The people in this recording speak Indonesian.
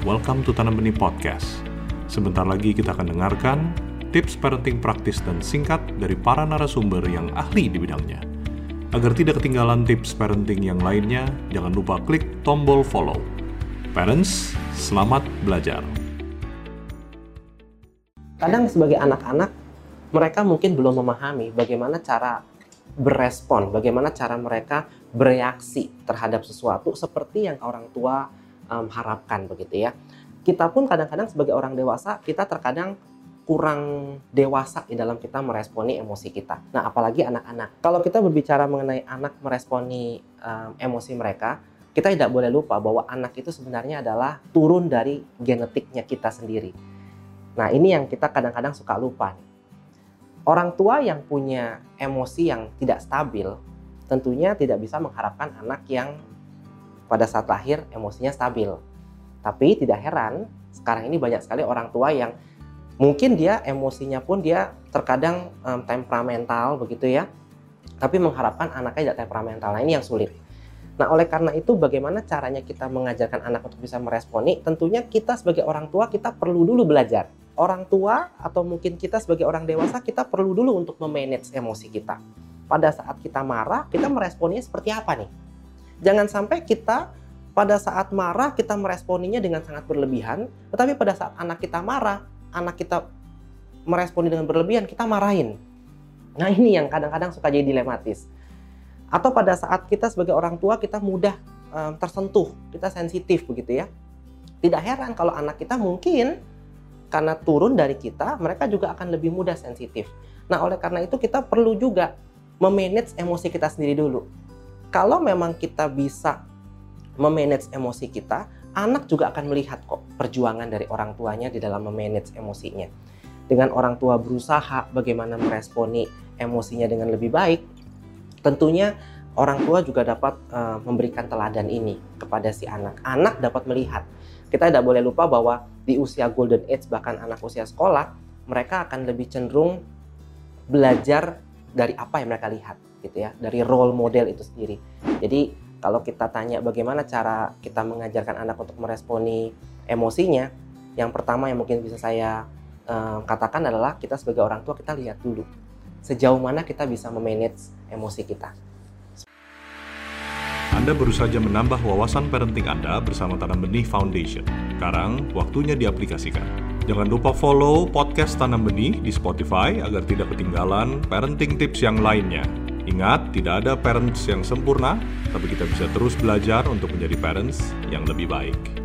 welcome to Tanam Benih Podcast. Sebentar lagi kita akan dengarkan tips parenting praktis dan singkat dari para narasumber yang ahli di bidangnya. Agar tidak ketinggalan tips parenting yang lainnya, jangan lupa klik tombol follow. Parents, selamat belajar. Kadang sebagai anak-anak, mereka mungkin belum memahami bagaimana cara berespon, bagaimana cara mereka bereaksi terhadap sesuatu seperti yang orang tua um, harapkan begitu ya. Kita pun kadang-kadang sebagai orang dewasa, kita terkadang kurang dewasa di dalam kita meresponi emosi kita. Nah, apalagi anak-anak. Kalau kita berbicara mengenai anak meresponi um, emosi mereka, kita tidak boleh lupa bahwa anak itu sebenarnya adalah turun dari genetiknya kita sendiri. Nah, ini yang kita kadang-kadang suka lupa. Orang tua yang punya emosi yang tidak stabil, tentunya tidak bisa mengharapkan anak yang pada saat lahir emosinya stabil. Tapi tidak heran, sekarang ini banyak sekali orang tua yang mungkin dia emosinya pun dia terkadang um, temperamental begitu ya tapi mengharapkan anaknya tidak temperamental. Nah ini yang sulit. Nah oleh karena itu bagaimana caranya kita mengajarkan anak untuk bisa meresponi? Tentunya kita sebagai orang tua kita perlu dulu belajar. Orang tua atau mungkin kita sebagai orang dewasa kita perlu dulu untuk memanage emosi kita. Pada saat kita marah kita meresponnya seperti apa nih jangan sampai kita pada saat marah kita meresponinya dengan sangat berlebihan tetapi pada saat anak kita marah anak kita meresponi dengan berlebihan, kita marahin. Nah ini yang kadang-kadang suka jadi dilematis. Atau pada saat kita sebagai orang tua kita mudah um, tersentuh, kita sensitif begitu ya. Tidak heran kalau anak kita mungkin karena turun dari kita, mereka juga akan lebih mudah sensitif. Nah oleh karena itu kita perlu juga memanage emosi kita sendiri dulu. Kalau memang kita bisa memanage emosi kita, anak juga akan melihat kok perjuangan dari orang tuanya di dalam memanage emosinya. Dengan orang tua berusaha bagaimana meresponi emosinya dengan lebih baik, tentunya orang tua juga dapat uh, memberikan teladan ini kepada si anak. Anak dapat melihat. Kita tidak boleh lupa bahwa di usia golden age bahkan anak usia sekolah, mereka akan lebih cenderung belajar dari apa yang mereka lihat gitu ya, dari role model itu sendiri. Jadi kalau kita tanya bagaimana cara kita mengajarkan anak untuk meresponi emosinya, yang pertama yang mungkin bisa saya uh, katakan adalah kita sebagai orang tua kita lihat dulu sejauh mana kita bisa memanage emosi kita. Anda baru saja menambah wawasan parenting Anda bersama Tanam Benih Foundation. Sekarang waktunya diaplikasikan. Jangan lupa follow podcast Tanam Benih di Spotify agar tidak ketinggalan parenting tips yang lainnya. Ingat, tidak ada parents yang sempurna, tapi kita bisa terus belajar untuk menjadi parents yang lebih baik.